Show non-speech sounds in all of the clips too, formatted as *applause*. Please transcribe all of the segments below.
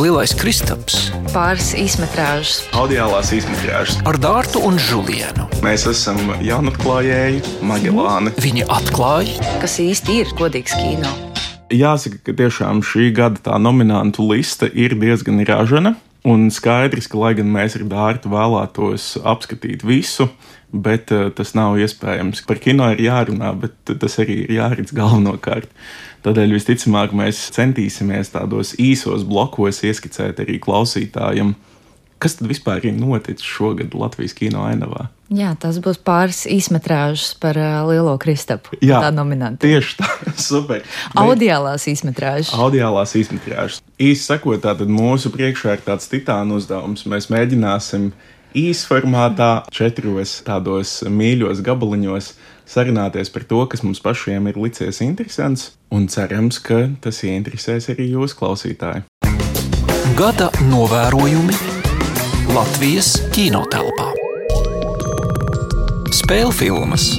Lielais Kristaps, pāris īsmetrāžas, audiālās izmetrāžas. ar Dārtu un Žulienu. Mēs esam jaunatklājēji, Magelāni. Viņi atklāja, kas īsti ir godīgs kino. Jāsaka, ka tiešām šī gada tā nominantu liste ir diezgan ražana. Un skaidrs, ka, lai gan mēs ar Dārtu vēlētos apskatīt visu, bet uh, tas nav iespējams. Par kino ir jārunā, bet tas arī ir jāredz galvenokārt. Tādēļ visticamāk mēs centīsimies tādos īsos blokos ieskicēt arī klausītājiem, kas tad vispār ir noticis šogad Latvijas kino ainavā. Jā, tas būs pāris īsmetrāžas par uh, Lielo Kristapu. Jā, tā nominanta. Tieši tā, *laughs* super. Audiālās īsmetrāžas. Audiālās izmetrāžas. Īsi sakot, tātad mūsu priekšā ir tāds titāna uzdevums. Mēs mēģināsim īsformātā, četros tādos mīļos gabaliņos sarunāties par to, kas mums pašiem ir licies interesants, un cerams, ka tas ieinteresēs arī jūs, klausītāji. gada novērojumi Latvijas kinotelpā. Spēļu filmas,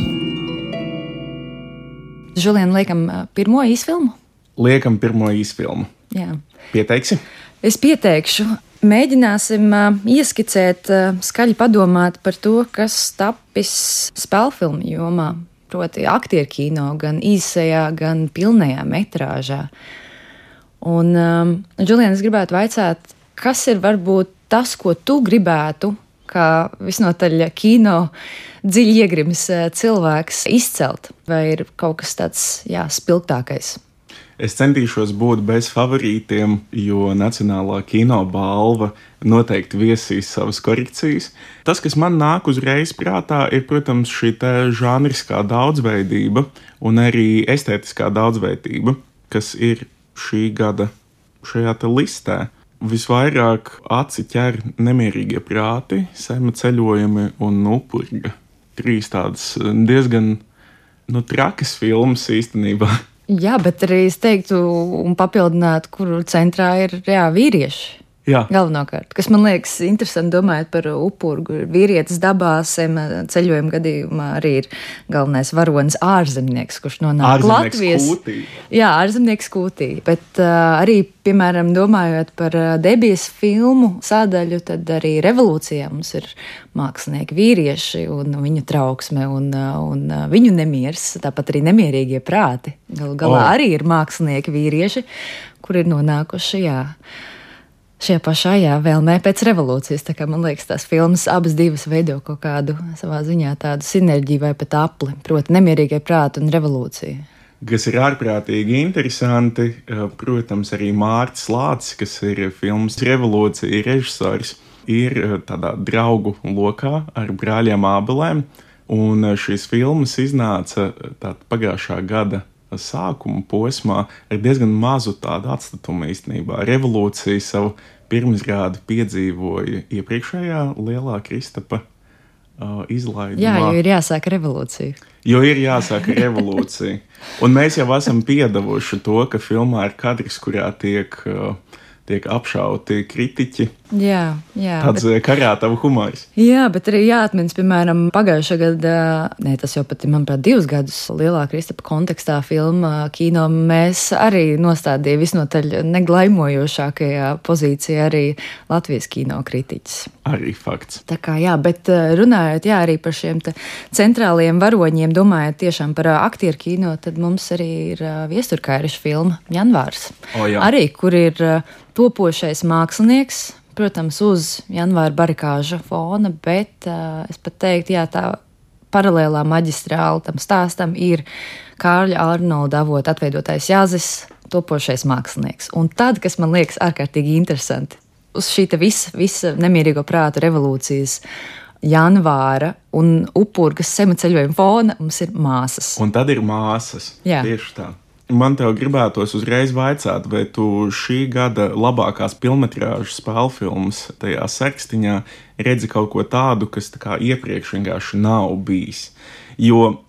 Žulien, liekam, pirmo īsfilmu. Liekam, pirmo īsfilmu. Jā. Pieteiksi? Es pieteikšu, mēģināsim ieskicēt, skaļi padomāt par to, kas tapis spēļu filmu jomā. Proti, aktieru kino, gan īsajā, gan pilnajā metrāžā. Un, um, Julian, es gribētu vaicāt, kas ir varbūt tas, ko tu gribētu, kā visnotaļ kino dziļi iegrimis cilvēks, izcelt? Vai ir kaut kas tāds, jā, spilgtākais? Es centīšos būt bez favorītiem, jo Nacionālā kino balva noteikti viesīs savas korekcijas. Tas, kas man nāk uzreiz prātā, ir, protams, šī žanriskā daudzveidība un arī estētiskā daudzveidība, kas ir šī gada šajā listē. Visvairāk aci ķer nemierīgie prāti, sema ceļojumi un upurga. Trīs tādas diezgan nu, trakas filmas īstenībā. Jā, bet arī es teiktu, un papildinātu, kur centrā ir jā, vīrieši. Jā, Galvenokārt, kas man liekas interesanti, domājot par upuru. Vīrietis dabā, ceļojuma gadījumā arī ir galvenais varonis ārzemnieks, kurš nonāk Latvijas kūtī. Jā, ārzemnieks kūtī. Bet uh, arī, piemēram, domājot par debijas filmu sādaļu, tad arī revolūcijā mums ir mākslinieki vīrieši un viņu trauksme un, un viņu nemieris, tāpat arī nemierīgie prāti. Galu galā O. arī ir mākslinieki vīrieši, kur ir nonākuši. Jā, Šajā pašā vēlmē pēc revolūcijas. Tā kā, man liekas, tās filmas abas divas veido kaut kādu savā ziņā tādu sinerģiju vai pat apli, proti, nemierīgie prāti un revolūcija. kas ir ārprātīgi interesanti. eh, Protams, arī Mārcis Lācis, kas ir filmas revolūcija režisors, ir eh, tādā draugu lokā ar brāļiem Ābelēm. Un eh, šīs filmas iznāca pagājušā gada sākuma posmā ar diezgan mazu tādu atstatumu īstenībā. Revolūcija savu pirmizrādi piedzīvoja iepriekšējā lielā Kristapa uh, izlaidumā. Jā, jo ir jāsāk revolūcija. Jo ir jāsāk revolūcija. Un mēs jau esam piedevuši to, ka filmā ir kadrs, kurā tiek, uh, tiek apšauti kritiķi. Jā, jā. Tāds bet... karātavu humors. Jā, bet arī jāatminas, piemēram, pagājušā gada, ne, tas jau pat, manuprāt, divus gadus lielā Kristapa kontekstā filmā kino mēs arī nostādījām visnotaļ neglaimojošākajā pozīcijā arī Latvijas kino kritiķis. Arī fakts. Tā kā jā, bet eh, runājot jā, arī par šiem te centrālajiem varoņiem, domājot tiešām par ā, aktieru kino, tad mums arī ir viesturkairiša filma Janvārs. O, jā. arī, kur ir topošais mākslinieks, protams, uz janvāra barikāža fona, bet uh, es pat teiktu, jā, tā paralēlā maģistrāla tam stāstam ir Kārļa Arnolda avot atveidotais Jāzis, topošais mākslinieks. Un tad, kas man liekas ārkārtīgi interesanti, uz šī visa, visa nemierīgo prātu revolūcijas janvāra un upurgas sema ceļojuma fona mums ir māsas. Un tad ir māsas. Jā. Tieši tā. Man te gribētos uzreiz vaicāt, vai tu šī gada labākās filmas spēļu filmas tajā sarakstā redzi kaut ko tādu, kas tā kā iepriekš vienkārši nav bijis. Jo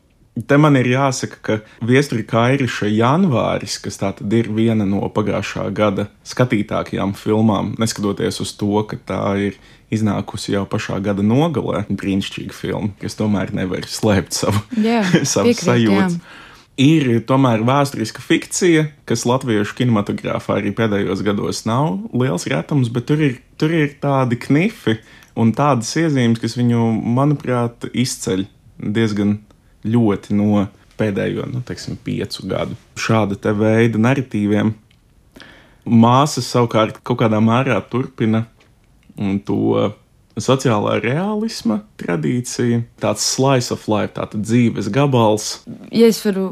te man ir jāsaka, ka Viestura Kairiša janvāris, kas tā tad ir viena no pagājušā gada skatītākajām filmām, neskatoties uz to, ka tā ir iznākusi jau pašā gada nogalē, brīnišķīga filma, kas tomēr nevar slēpt savu, Jā, *laughs* savu sajūtu. jā. Ir tomēr vēsturiska fikcija, kas latviešu kinematogrāfā arī pēdējos gados nav liels retums, bet tur ir, tur ir tādi knifi un tādas iezīmes, kas viņu, manuprāt, izceļ diezgan ļoti no pēdējo, nu, teiksim, piecu gadu šāda te veida narratīviem. Māsas savukārt kaut kādā mērā turpina to sociālā realisma tradīcija, tāds slice of life, tāds dzīves gabals. Ja es varu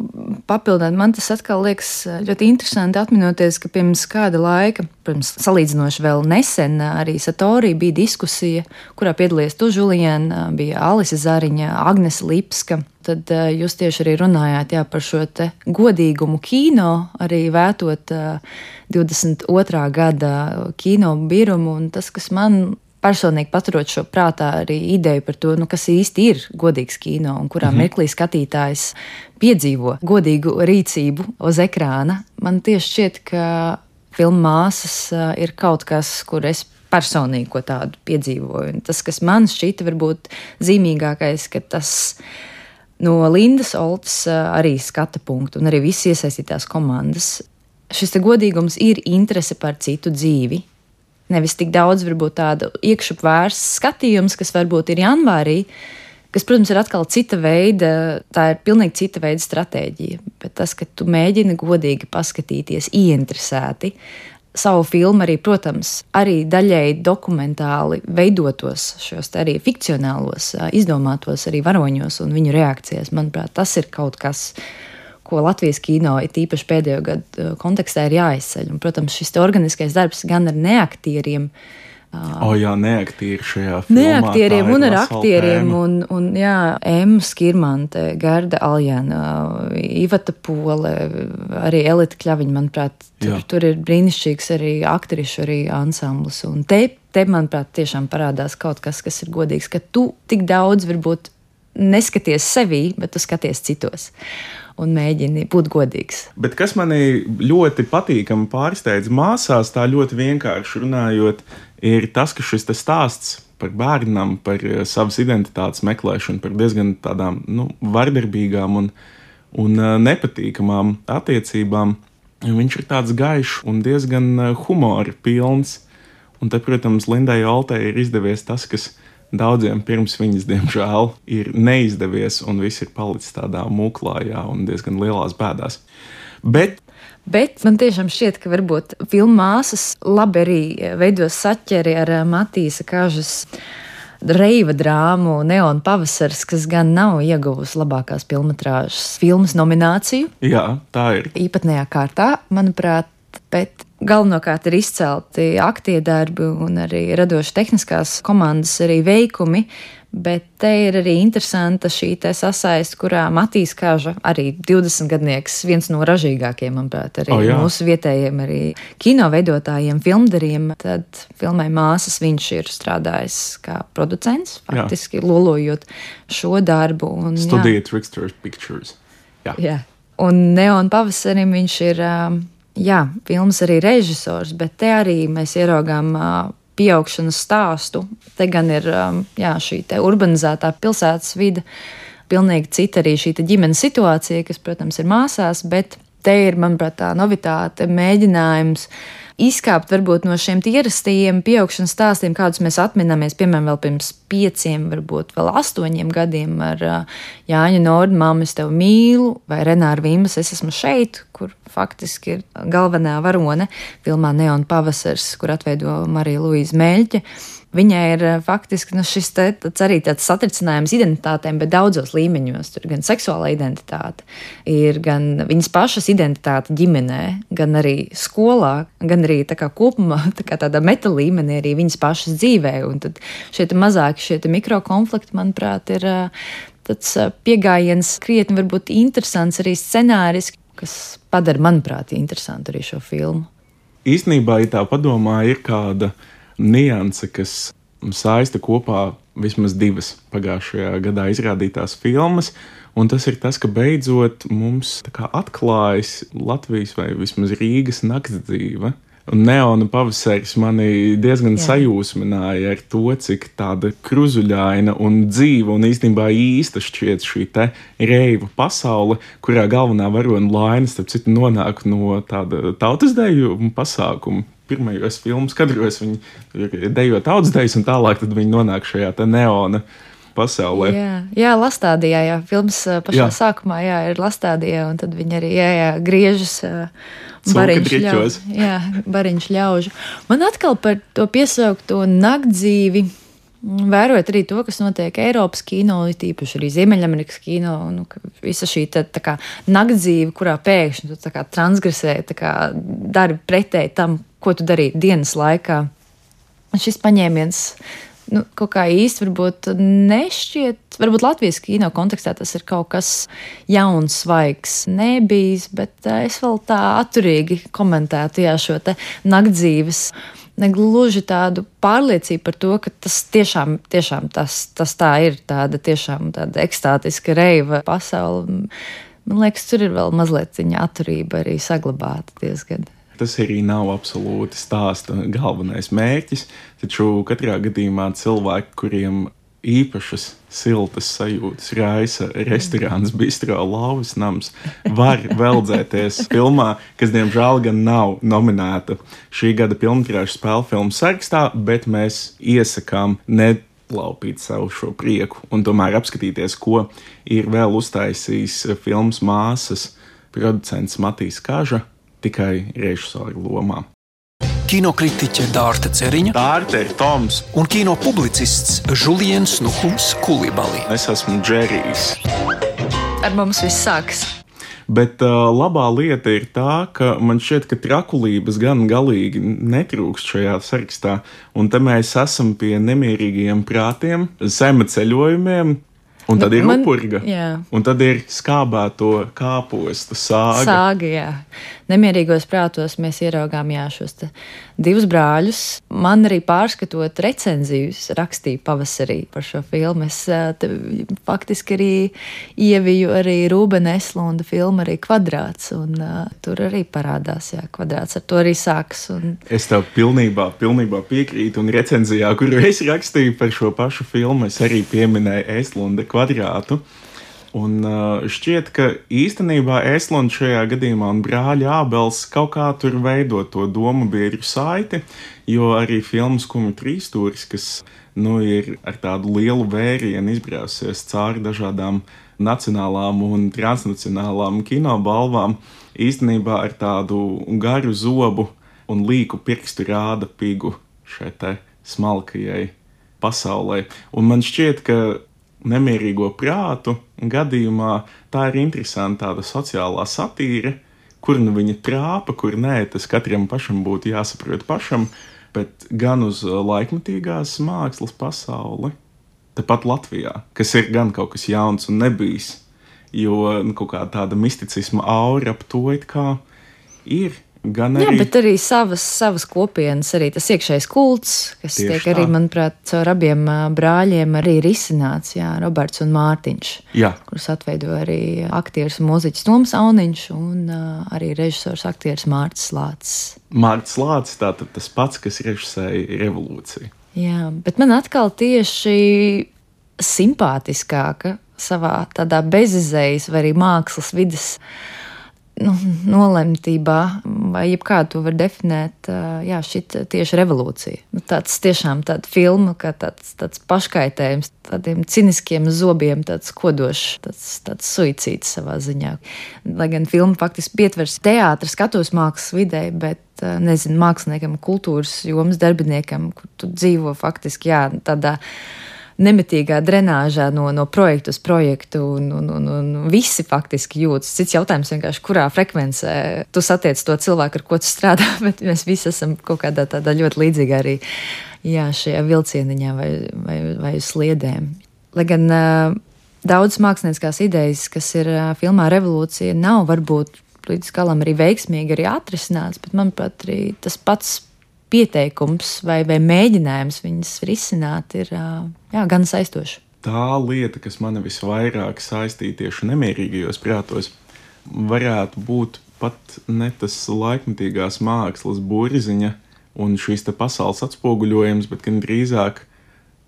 papildināt, man tas atkal liekas ļoti interesanti atminoties, ka pirms kāda laika, pirms salīdzinoši vēl nesen, arī Satorī bija diskusija, kurā piedalījās tu, Žuliena, bija Alise Zariņa, Agnes Lipska. Tad jūs tieši arī runājāt jā, par šo godīgumu kino, arī vētot uh, 22. gada kino birumu. Un tas, kas man personīgi paturot šo prātā arī ideju par to, nu, kas īsti ir godīgs kino un kurā mm -hmm. mirklī skatītājs piedzīvo godīgu rīcību uz ekrāna. Man tieši šķiet, ka filmu māsas ir kaut kas, kur es personīgi ko tādu piedzīvoju. Un tas, kas man šķita varbūt zīmīgākais, ka tas no Lindas Oltas arī skata punktu un arī visas iesaistītās komandas. Šis godīgums ir interese par citu dzīvi, Nevis tik daudz, varbūt tādu iekšupvērsts skatījums, kas varbūt ir janvārī, kas, protams, ir atkal cita veida, tā ir pilnīgi cita veida stratēģija. Bet tas, ka tu mēģini godīgi paskatīties, ieinteresēti, savu filmu arī, protams, arī daļēji dokumentāli veidotos šos arī fikcionālos, izdomātos arī varoņos un viņu reakcijās. Manuprāt, tas ir kaut kas, ko Latvijas kino ir īpaši pēdējo gadu uh, kontekstā ir jāizceļ. Un, protams, šis organiskais darbs gan ar neaktieriem. O, oh, jā, neaktieri šajā filmā. Neaktieriem un ar aktieriem. Tēma. Un, un, jā, Emma Skirmante, Gerda Aljana, Ivata Pole, arī Elita Kļaviņa, manuprāt, tur, jā. tur ir brīnišķīgs arī aktrišu arī ansamblis. Un te, te, manuprāt, tiešām parādās kaut kas, kas ir godīgs, ka tu tik daudz varbūt neskaties sevī, bet tu skaties citos un mēģini būt godīgs. Bet kas manī ļoti patīkami pārsteidz māsās, tā ļoti vienkārši runājot, ir tas, ka šis stāsts par bērnam, par eh, savas identitātes meklēšanu, par diezgan tādām nu, vardarbīgām un, un eh, nepatīkamām attiecībām. Viņš ir tāds gaišs un diezgan eh, humora pilns. Un te, protams, Lindai Altei ir izdevies tas, kas viņa daudziem pirms viņas, diemžēl, ir neizdevies, un viss ir palicis tādā mūklājā un diezgan lielās bēdās. Bet Bet man tiešām šķiet, ka varbūt filmu māsas labi arī veidos saķeri ar eh, Matīsa Kažas reiva drāmu Neona pavasars, kas gan nav ieguvusi labākās filmas nomināciju. Jā, tā ir. Īpatnējā kārtā, manuprāt, bet galvenokārt ir izcelti aktie darbi un arī radoši tehniskās komandas arī veikumi. Bet te ir arī interesanta šī sasaiste, kurā Matīs Kāža, arī 20 gadnieks, viens no ražīgākajiem, manuprāt, arī oh, jā. mūsu vietējiem arī kino veidotājiem, filmdariem. Tad filmai māsas viņš ir strādājis kā producents, faktiski jā. lolojot šo darbu. Studējot Tricksters Pictures. Jā. jā. Un Neon pavasarim viņš ir. Um, jā, filmas arī režisors, bet te arī mēs ieraugām uh, pieaugšanas stāstu. Te gan ir jā, šī urbanizētā pilsētas vide, pilnīgi cita arī šī ģimenes situācija, kas, protams, ir māsās, bet te ir, manuprāt, tā novitāte, mēģinājums izkāpt varbūt no šiem ierastajiem pieaugšanas stāstiem, kādus mēs atminamies, piemēram, vēl pirms pieciem, varbūt vēl astoņiem gadiem ar Jāņa Nordu, māmu, es tevi mīlu, vai Renāru Vīmas, es esmu šeit, kur faktiski ir galvenā varone filmā Neon Pavasars, kur atveido Marija Luīza Meļķa. Viņai ir eh, faktiski nu, šis te, arī tāds satricinājums identitātēm, bet daudzos līmeņos. Tur gan seksuāla identitāte, ir gan viņas pašas identitāte ģimenē, gan arī skolā, gan arī tā kā kopumā *laughs* tā kā tādā meta līmenī arī viņas pašas dzīvē. Un tad šie mazāki šie mikrokonflikti, manuprāt, ir eh, tāds eh, pieejams, krietni varbūt interesants arī scenārijs, kas padara, manuprāt, interesantu arī šo filmu. Īstenībā, ja tā padomā, ir kāda nianse, kas saista kopā vismaz divas pagājušajā gadā izrādītās filmas. Un tas ir tas, ka beidzot mums atklājas Latvijas vai vismaz Rīgas nakts dzīve. Neona pavasaris mani diezgan Jā. sajūsmināja ar to, cik tāda kruzuļaina un dzīva un īstenībā īsta šķiet šī te reiva pasaule, kurā galvenā varona Laina, starp citu, nonāk no tāda tautas deju pasākuma. Pirmajos filmu kadros viņi dejo tautas dejas, un tālāk viņi nonāk šajā neona pasaulē. Jā, jā Lastādijā, jā, filmas ā, pašā jā. Sākumā, jā, ir Lastādijā, un tad viņi arī, jā, jā griežas Cūka bariņš ļaužu. Jā, bariņš ļaužu. Man atkal par to piesaukto naktdzīvi. mm, Vērojot arī to, kas notiek Eiropas kino, it īpaši arī Ziemeļamerikas kino, nu, visa šī tā, tā kā naktdzīve, kurā pēkšņi tu transgresē, dari pretēji tam, ko tu darīji dienas laikā. Šis paņēmiens nu, kaut kā īsti varbūt nešķiet. Varbūt Latvijas kino kontekstā tas ir kaut kas jauns, svaigs, nebijis, bet eh, es vēl tā atturīgi komentētu jā, šo te naktdzīves. Negluži tādu pārliecību par to, ka tas tiešām, tiešām tas, tas tā ir, tāda tiešām tāda ekstātiska reiva pasaule. Man liekas, tur ir vēl mazliet viņa atturība arī saglabāta diezgan. Tas arī nav absolūti stāsta galvenais mērķis, taču katrā gadījumā cilvēki, kuriem īpašas siltas sajūtas raisa restorāns, bistro, lauvas nams, var veldzēties filmā, kas diemžēl gan nav nominēta šī gada filmu spēļu filmu sarakstā, bet mēs iesakām ne laupīt savu šo prieku un tomēr apskatīties, ko ir vēl uztaisījis filmas māsas producents Matīs Kaža tikai režisora lomā. Kinokritiķe Dārta Ceriņa Tārta ir Toms, un kino publicists Julians Nuhums Kulibalī. es esmu Džerijs. Ar mums viss sākas. Bet uh, labā lieta ir tā, ka man šķiet, ka trakulības gan galīgi netrūkst šajā sarakstā. Un te mēs esam pie nemierīgiem prātiem, zema ceļojumiem. Un tad ir Man- upurga. jā. Un tad ir skābēto kāpostu sāga. Sāga, jā. Nemierīgos prātos mēs ieraugām jā, šos divus brāļus. Man arī pārskatot recenzijas, rakstīja pavasarī par šo filmu. Es te faktiski arī ieviju arī Rūbena Eslunda filmu, arī kvadrāts. Un, uh, tur arī parādās, jā, kvadrāts ar to arī sāks. Un, Es tev pilnībā, pilnībā piekrītu. Un recenzijā, kuru es rakstīju par šo pašu filmu, es arī pieminēju Eslunda kvadrātu. Un uh, šķiet, ka īstenībā Eslunds šajā gadījumā un brāļa Ābels kaut kā tur veido to domu biedru saiti, jo arī filmas Kumja trīsstūris, kas nu, ir ar tādu lielu vērienu izbrausies cauri dažādām nacionālām un transnacionālām kinobalvām, īstenībā ar tādu garu zobu un līku pirkstu rāda pigu šai smalkajai pasaulē. Un man šķiet, ka nemierīgo prātu gadījumā tā ir interesanta tāda sociālā satīra, kur nu viņa trāpa, kur nē, tas katram pašam būtu jāsaprot pašam, bet gan uz laikmatīgās mākslas pasauli, tepat Latvijā, kas ir gan kaut kas jauns un nebijis, jo nu, kaut kā tāda misticisma aura ap to it kā ir. Gan jā, arī bet arī savas, savas kopienas, arī tas iekšējais kults, kas Tieši tiek tā. arī, manuprāt, caur abiem brāļiem arī risināts, jā, Roberts un Mārtiņš. Jā, kurus atveido arī aktieris un mūziķis Toms Auniņš un uh, arī režisors aktieris Mārcis Lācis. Mārcis Lācis, tātad tas pats, kas režisēja revolūciju. Jā, bet man atkal tieši simpātiskāka savā tādā bezizējas vai arī mākslas vidas nu, nolemtībā, vai jebkā to var definēt, jā, šī tieši revolūcija. Nu, tāds tiešām tāds filma, kā tāds, tāds paškaitējums, tādiem ciniskiem zobiem, tāds kodošs, tāds, tāds suicīds savā ziņā. Lai gan filma faktiski pietvers teātris, skatos mākslas vidē, bet nezinu, māksliniekam, kultūras jomas darbiniekam, kur tu dzīvo faktiski, jā, tādā nemitīgā drenāžā no, no projekta uz projektu, un, un, un, un visi faktiski jūtas. Cits jautājums vienkārši, kurā frekvencē tu satiec to cilvēku, ar ko tu strādā, *laughs* bet mēs visi esam kaut kādā tādā ļoti līdzīgā arī jā, šajā vilcieniņā vai, vai, vai sliedēm. Lai gan uh, daudz mākslinieckās idejas, kas ir uh, filmā Revolūcija, nav varbūt līdz galam arī veiksmīgi arī atrisināts, bet manuprāt, arī tas pats pieteikums vai, vai mēģinājums viņas risināt ir jā, gan saistošs. Tā lieta, kas man visvairāk saistīja tieši nemierīgajos prātos, varētu būt pat ne tas laikmatīgās mākslas burziņa un šīs pasaules atspoguļojums, bet gan drīzāk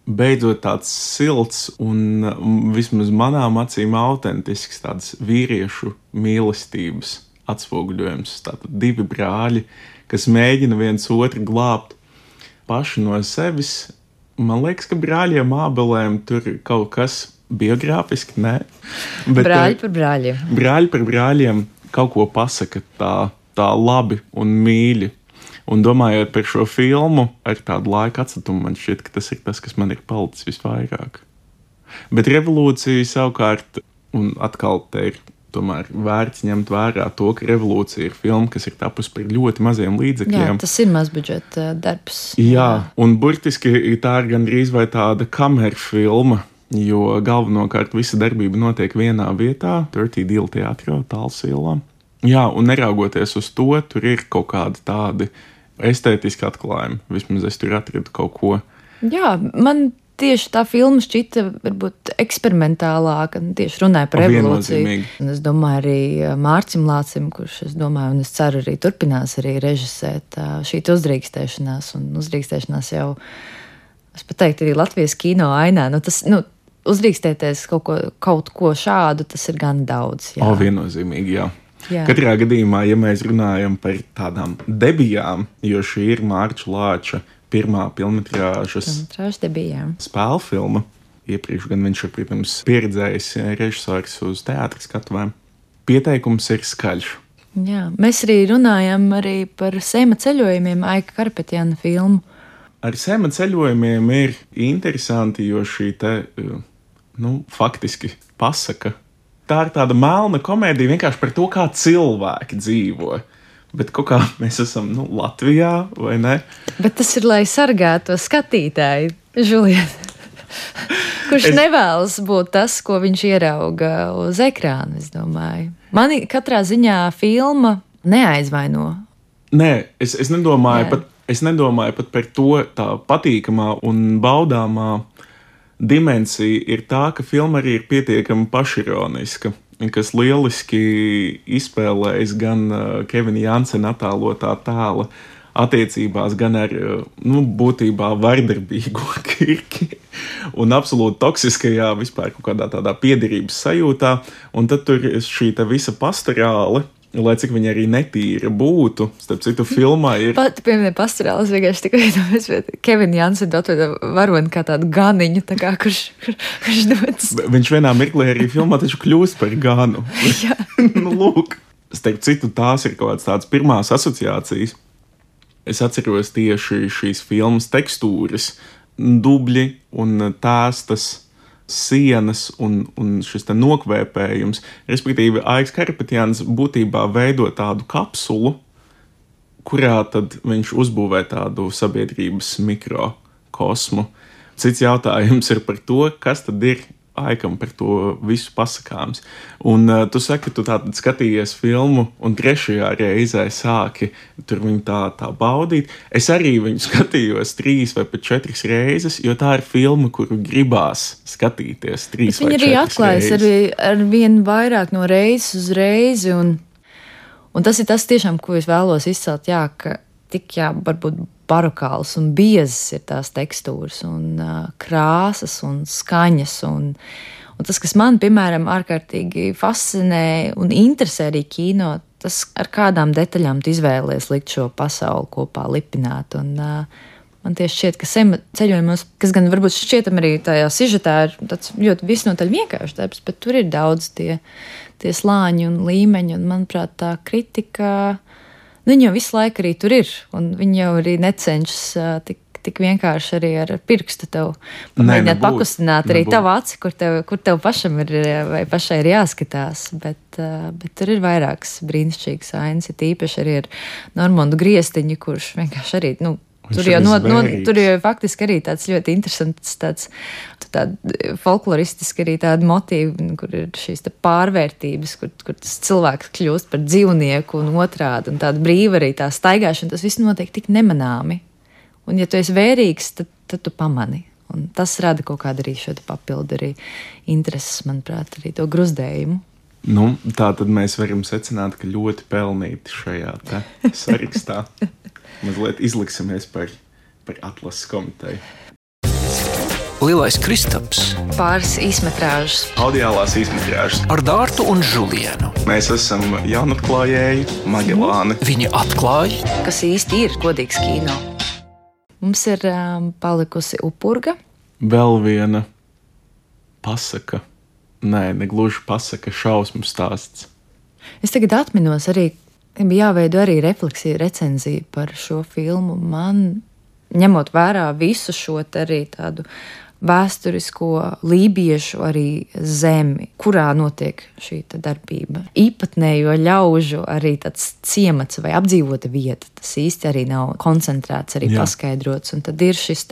beidzot tāds silts un vismaz manām acīm autentisks tāds vīriešu mīlestības atspoguļojums. Tātad divi brāļi, kas mēģina viens otru glābt paši no sevis. Man liekas, ka brāļiem Ābelēm tur kaut kas biogrāfiski, nē. *laughs* Bet, brāļi par brāļiem. Brāļi par brāļiem kaut ko pasaka tā, tā labi un mīļi. Un domājot par šo filmu, ar tādu laika atstatumu, man šķiet, ka tas ir tas, kas man ir palicis visvairāk. Bet revolūcija savukārt, un atkal te ir tomēr vērts ņemt vērā to, ka revolūcija ir filma, kas ir tapusi par ļoti maziem līdzekļiem. Jā, tas ir mazbudžeta darbs. Jā, un burtiski tā ir gandrīz vai tāda kameru filma. Jo galvenokārt visa darbība notiek vienā vietā, Dirty Deal teātrī, Tālsīlā. Jā, un neraugoties uz to, tur ir kaut kādi tādi estētiski atklājumi. Vismaz es tur atradu kaut ko. Jā, man tieši tā filma šķita varbūt eksperimentālāka, tieši runāja par revolūciju. Un es domāju arī Mārcim Lācim, kurš, es domāju, un es ceru arī turpinās arī režisēt šī uzdrīkstēšanās, un uzdrīkstēšanās jau, es pat teiktu, arī Latvijas kino ainā. Nu, tas, nu, Uzdrīkstēties kaut ko, kaut ko šādu, tas ir gan daudz. Jā, o, viennozīmīgi, jā. Jā. Katrā gadījumā, ja mēs runājam par tādām debijām, jo šī ir Mārķa Lāča pirmā filmas spēļu filma. Iepriekš gan viņš ir, protams, pieredzējis režisors uz teātras skatuvēm. Pieteikums ir skaļš. Jā, mēs arī runājam arī par sēma ceļojumiem, Aika Karpetjana filmu. Ar sēma ceļojumiem ir interesanti, jo šī te, nu, faktiski pasaka. Tā ir tāda melna komēdija vienkārši par to, kā cilvēki dzīvo. Bet kā mēs esam nu, Latvijā, vai ne? Bet tas ir, lai sargātu skatītāju, Žuliet. *laughs* Kurš es... nevēlas būt tas, ko viņš ierauga uz ekrāna, es domāju. Mani katrā ziņā filma neaizvaino. Nē, es, es, nedomāju, pat, es nedomāju pat par to tā patīkamā un baudāmā dimensija ir tā, ka filma arī ir pietiekami pašironiska kas lieliski izspēlējis gan Kevina Jansena attēlotā tēla attiecībās, gan ar nu, būtībā vardarbīgo *laughs* kirki un absolūti toksiskajā, vispār kaut kādā tādā piederības sajūtā. Un tad tur ir šī visa pastorāla lai cik viņa arī netīra būtu. Starp citu, filmā ir. Pat pieminēja pastorālis vienkārši tikai tāpēc, ka Kevina Jansena atveda varoni kā tādu ganiņu, tā kā kurš, kur, kurš dodas. Viņš vienā mirklī arī filmā taču kļūst par ganu. *laughs* *laughs* nu, lūk. Starp citu, tās ir kaut kādas tādas pirmās asociācijas. Es atceros tieši šīs filmas tekstūras, dubļi un tēstas sienas un, un šis nokvēpējums. Respektīvi, Aiks Karpetjans būtībā veido tādu kapsulu, kurā tad viņš uzbūvē tādu sabiedrības mikrokosmu. Cits jautājums ir par to, kas tad ir Aikam par to visu pasakāms. Un uh, tu saki, ka tu tātad skatījies filmu, un trešajā reizē sāki tur viņu tā, tā baudīt. Es arī viņu *laughs* skatījos trīs vai pat četras reizes, jo tā ir filma, kuru gribās skatīties trīs Bet vai četras reizes. Viņa arī atklājas ar, ar vien vairāk no reizes uz reizi, un, un tas ir tas tiešām, ko es vēlos izcelt, jā, ka tik jā, varbūt barokāls un biezas ir tās tekstūras, un uh, krāsas un skaņas. Un, un tas, kas man, piemēram, ārkārtīgi fascinē un interesē arī kino, tas, ar kādām detaļām tu izvēlējies likt šo pasauli kopā lipināt. Un, uh, Man tieši šķiet, ka ceļojumos, kas gan varbūt šķietam arī tajā sižetā, ir tāds ļoti visnotaļ vienkāršs darbs, bet tur ir daudz tie, tie slāņi un līmeņi, un manuprāt, tā kritika nu, viņi jau visu laiku arī tur ir, un viņi jau arī necenšas tik, tik vienkārši arī ar pirkstu tev pamēģināt pakustināt arī tavu aci, kur tev, kur tev pašam ir vai pašai ir jāskatās. Bet, bet tur ir vairākas brīnišķīgas ainas, ir tīpaši arī ar Normandu Griestiņu, kurš vienkārši arī, nu, Tur jau, no, no, tur jau faktiski arī tāds ļoti interesants, tāds, tāda folkloristiski arī tāda motīva, kur ir šīs pārvērtības, kur, kur tas cilvēks kļūst par dzīvnieku un otrādi, un tāda brīva arī tā staigāšana, tas viss notiek tik nemanāmi. Un, ja tu esi vērīgs, tad, tad tu pamani. Un tas rada kaut kādu arī šo papildu arī intereses, manuprāt, arī to gruzdējumu. Nu, tā tad mēs varam secināt, ka ļoti pelnīti šajā sarakstā. *laughs* Mazliet izliksimies par, par atlases komiteju. Lielais Kristaps, Pāris īsmetrāžas. Audiālās izmetrāžas. ar Dārtu un Žulienu. Mēs esam jaunatklājēji, Magelāni. Viņi atklāja, Kas īsti ir godīgs kino? Mums ir um, palikusi upurga. Vēl viena pasaka. Nē, ne gluži pasaka, šausmu stāsts. Es tagad atminos arī, bija jāveido arī refleksija, recenzija par šo filmu. Man, ņemot vērā visu šo arī tādu vēsturisko lībiešu arī zemi, kurā notiek šī darbība. Īpatnējo ļaužu arī tāds ciemats vai apdzīvota vieta. Tas īsti arī nav koncentrēts, arī Jā. paskaidrots. Un tad ir šis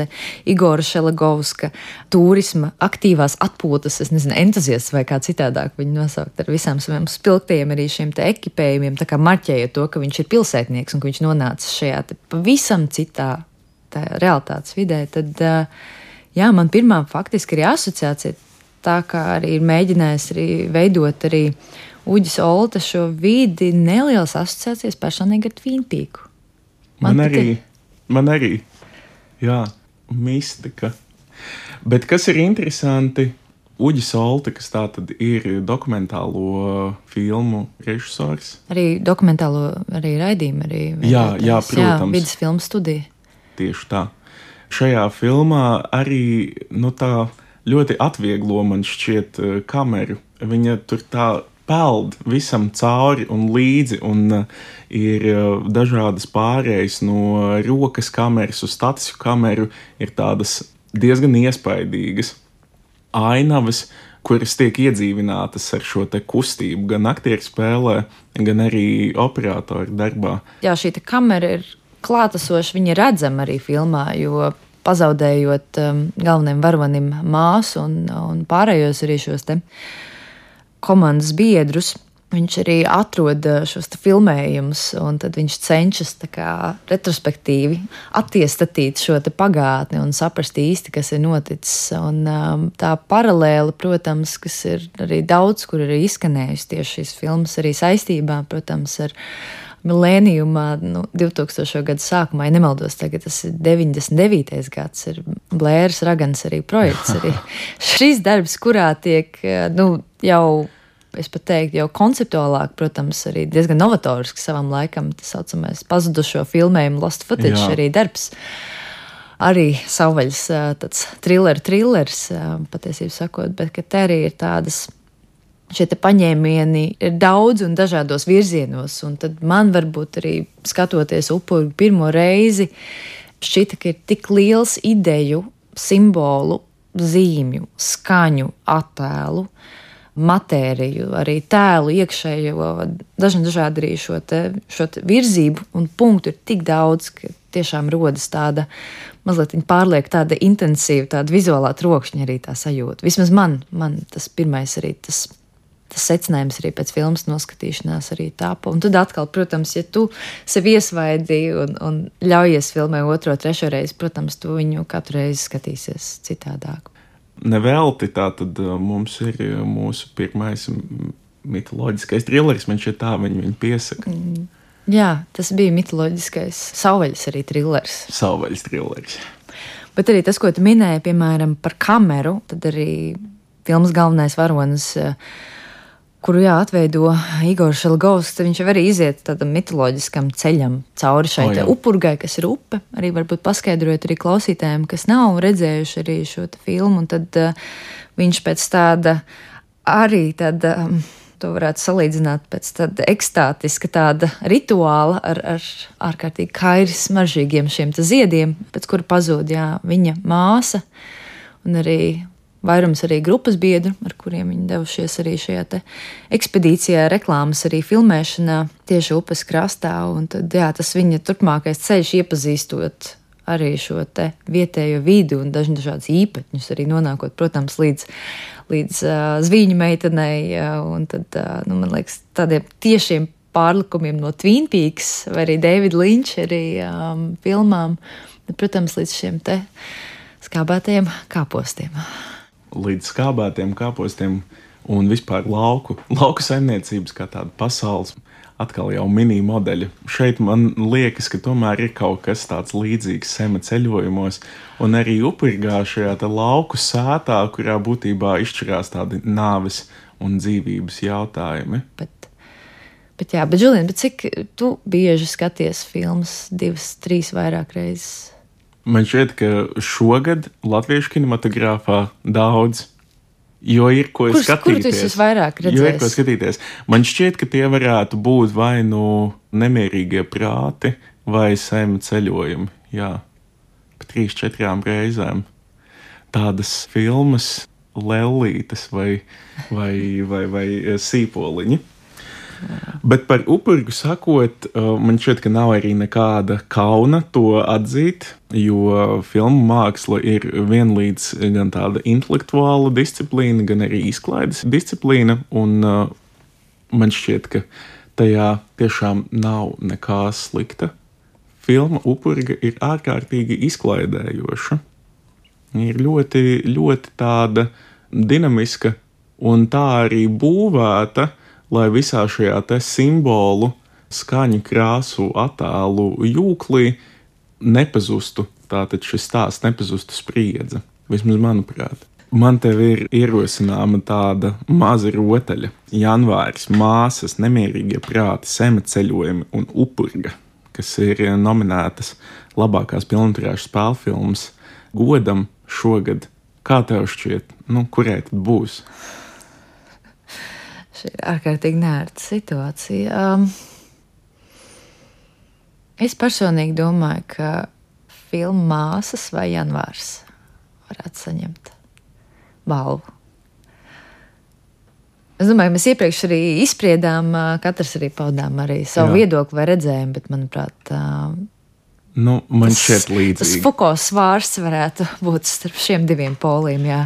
Igora Šelegovska turisma aktīvās atpūtas, es nezinu, entuziasts vai kā citādāk viņu nosaukt ar visām saviem spilgtajiem arī šiem te ekipējumiem, tā kā marķējot to, ka viņš ir pilsētnieks un ka viņš nonāca šajā pavisam citā tā realitātes vidē, tad uh, jā, man pirmā faktiski ir asociācija. Tā kā arī ir mēģinājis arī veidot arī Uģis Olta šo vidi, nelielas asociācijas personīgi ar Tvīnpīku. Man, Man arī, patīk. man arī, jā, mistika. Bet kas ir interesanti, Uģis Olte, kas tā tad ir dokumentālo filmu režisors, Arī dokumentālo arī raidījumu. Arī Jā, jā, protams. Jā, vidas filmu studija. tieši tā. Šajā filmā arī nu, tā ļoti atvieglo man šķiet eh, kameru. Viņa tur tā peld visam cauri un līdzi, un uh, ir uh, dažādas pārējas no rokas kameras uz staciju kameru, ir tādas diezgan iespaidīgas ainavas, kuras tiek iedzīvinātas ar šo kustību, gan aktieru spēlē, gan arī operatoru darbā. Jā, šī kamera ir klātesoša, viņa redzama arī filmā, jo pazaudējot um, galvenajam varonim māsu un, un pārējos arī šos te komandas biedrus. Viņš arī atrod uh, šos filmējumus, un tad viņš cenšas kā retrospektīvi attiestatīt šo pagātni un saprast īsti, kas ir noticis. Un, um, tā paralēla, protams, kas ir arī daudz, kur ir izskanējusi tieši šīs filmas, arī saistībā, protams, ar milēnijumā, nu, 2000. gada sākumā, ja nemaldos, tagad tas ir 99. gads, ir Blērs Ragans arī projekts. Arī *laughs* šis darbs, kurā tiek, nu, jau, es pat teiktu, jau konceptuālāk, protams, arī diezgan novatorisks savam laikam, tas saucamais pazudušo filmējumu Lost Footage Jā. arī darbs. Arī savvaļas ā, tāds thriller, thrillers, ā, patiesībā sakot, bet te arī ir tādas šie paņēmieni ir daudz un dažādos virzienos. Un tad man varbūt arī skatoties upuri pirmo reizi, šķita, ka ir tik liels ideju, simbolu, zīmju, skaņu, attēlu. Matēriju, arī tēlu, iekšējo, dažādi, dažādi arī šo, te, šo te virzību un punktu ir tik daudz, ka tiešām rodas tāda mazliet pārlieku tāda intensīva, tāda vizuālā trokšņa arī tā sajūta. Vismaz man, man tas pirmais arī tas tas secinājums arī pēc filmas noskatīšanās arī tāpa. Un tad atkal, protams, ja tu sevi iesvaidi un, un ļaujies filmē otro, trešo reizi, protams, tu viņu katru reizi skatīsies citādāk. Nevelti tā tad uh, mums ir uh, mūsu pirmais mitoloģiskais trilleris, man šķiet tā viņi viņu piesaka. Mm. Jā, tas bija mitoloģiskais savvaļas arī trillers. Savvaļas trilleris. Bet arī tas, ko tu minēji, piemēram, par kameru, tad arī filmas galvenais varonis. eh, Kuru jāatveido Igors Šelgovs, tad viņš jau arī iziet tādam mitoloģiskam ceļam cauri šai O, te jā. upurgai, kas ir upe. Arī varbūt paskaidrojot arī klausītājiem, kas nav redzējuši arī šo filmu. Un tad uh, viņš pēc tāda arī tāda. Um, To varētu salīdzināt pēc tāda ekstātiska tāda rituāla ar, ar ārkārtīgi kairi smaržīgiem šiem ziediem, pēc kura pazūd jā, viņa māsa un arī vairums arī grupas biedru, ar kuriem viņi devušies arī šajā ekspedīcijā, reklāmas arī filmēšanā tieši upes krastā. Un tad, jā, tas viņa turpmākais ceļš iepazīstot arī šo vietējo vidi un dažādas īpatņus, arī nonākot, protams, līdz, līdz uh, zvīņu meitenei. Uh, un tad, uh, nu, man liekas, tādiem tiešiem pārlikumiem no Twin Peaks vai arī Davida Linča arī um, filmām, bet, protams, līdz šiem te skābētajiem kāpostiem. Līdz skābētiem kāpostiem un vispār lauku, lauku saimniecības kā tāda pasaules. Atkal jau mini modeļi. Šeit man liekas, ka tomēr ir kaut kas tāds līdzīgs sema ceļojumos, un arī upurgā šajā lauku sētā, kurā būtībā izšķirās tādi nāves un dzīvības jautājumi. Bet, bet jā, bet, Julien, bet cik tu bieži skaties filmas divas, trīs vairāk reizes? Man šķiet, ka šogad latviešu kinematogrāfā daudz. Jo ir ko Kurš, skatīties. Kur tas vairāk Jo ir ko skatīties. Man šķiet, ka tie varētu būt vai nu nemierīgie prāti, vai sēmu ceļojumi. Jā, pa trīs, četrām reizēm. Tādas filmas, lēlītes vai, vai, vai, vai eh, sīpoliņi. Bet par upurgu sakot, uh, man šķiet, ka nav arī nekāda kauna to atzīt, jo filmu māksla ir vienlīdz gan tāda intelektuāla disciplīna, gan arī izklaides disciplīna. Un uh, man šķiet, ka tajā tiešām nav nekā slikta. Filma upurga ir ārkārtīgi izklaidējoša. Ir ļoti, ļoti tāda dinamiska un tā arī būvēta lai visā šajā te simbolu, skaņu, krāsu, attēlu jūklī nepazustu. Tātad šis stāsts nepazustu spriedze, vismaz manuprāt. Man te ir ierosināma tāda maza rotaļa, janvāris, māsas, nemierīgie prāti, sema ceļojumi un upurga, kas ir nominētas labākās pilnvērtīgās spēļu filmas godam šogad. Kā tev šķiet, nu, kurai tad būs? Šī ir ārkārtīgi nērta situācija. Um, es personīgi domāju, ka filmu māsas vai janvārs varētu saņemt balvu. Es domāju, mēs iepriekš arī izspriedām, uh, katrs arī paudām arī savu Jā. viedokli vai redzējumu, bet, manuprāt, uh, Nu, man šķiet tas līdzīgi. Fuko svārsts varētu būt starp šiem diviem poliem. Jā.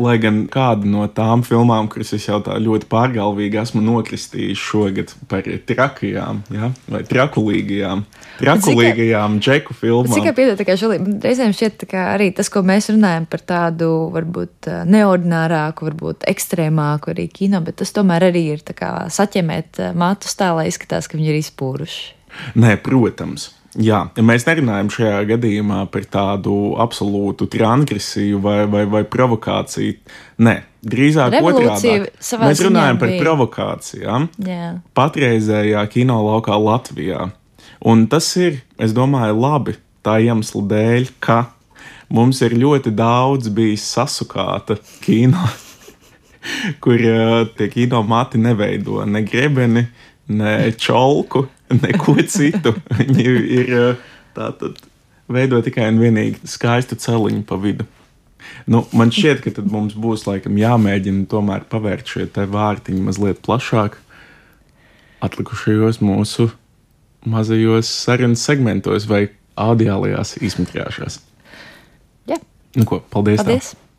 Lai gan kāda no tām filmām, kuras es jau tā ļoti pārgalvīgi esmu nokristījis šogad par trakajām, ja? vai trakulīgajām, trakulīgajām džeku filmām. Cik piedod, ka reizēm šķiet, ka arī tas, ko mēs runājam par tādu varbūt neordinārāku, varbūt ekstrēmāku arī kino, bet tas tomēr arī ir tā kā saķemēt matus tā, lai izskatās, ka viņi ir izpūruši. Nē, protams. Jā, ja mēs nerunājam šajā gadījumā par tādu absolūtu transgresiju vai, vai, vai provokāciju. Nē, drīzāk otrādi. Mēs runājam par bija. provokācijām Jā. patreizējā kino laukā Latvijā. Un tas ir, es domāju, labi tā iemesla dēļ, ka mums ir ļoti daudz bijis sasukāta kino, *laughs* kur uh, tie kino mati neveido ne grebeni, ne čolku, neko citu. *laughs* Viņi ir uh, tātad veido tikai un vienīgi skaistu celiņu pa vidu. Nu, man šķiet, ka tad mums būs laikam jāmēģina tomēr pavērt šie te vārtiņi mazliet plašāk atlikušajos mūsu mazajos sarunas segmentos vai audiālajās izmetrāšās. Jā. Nu ko, paldies! tev. Paldies!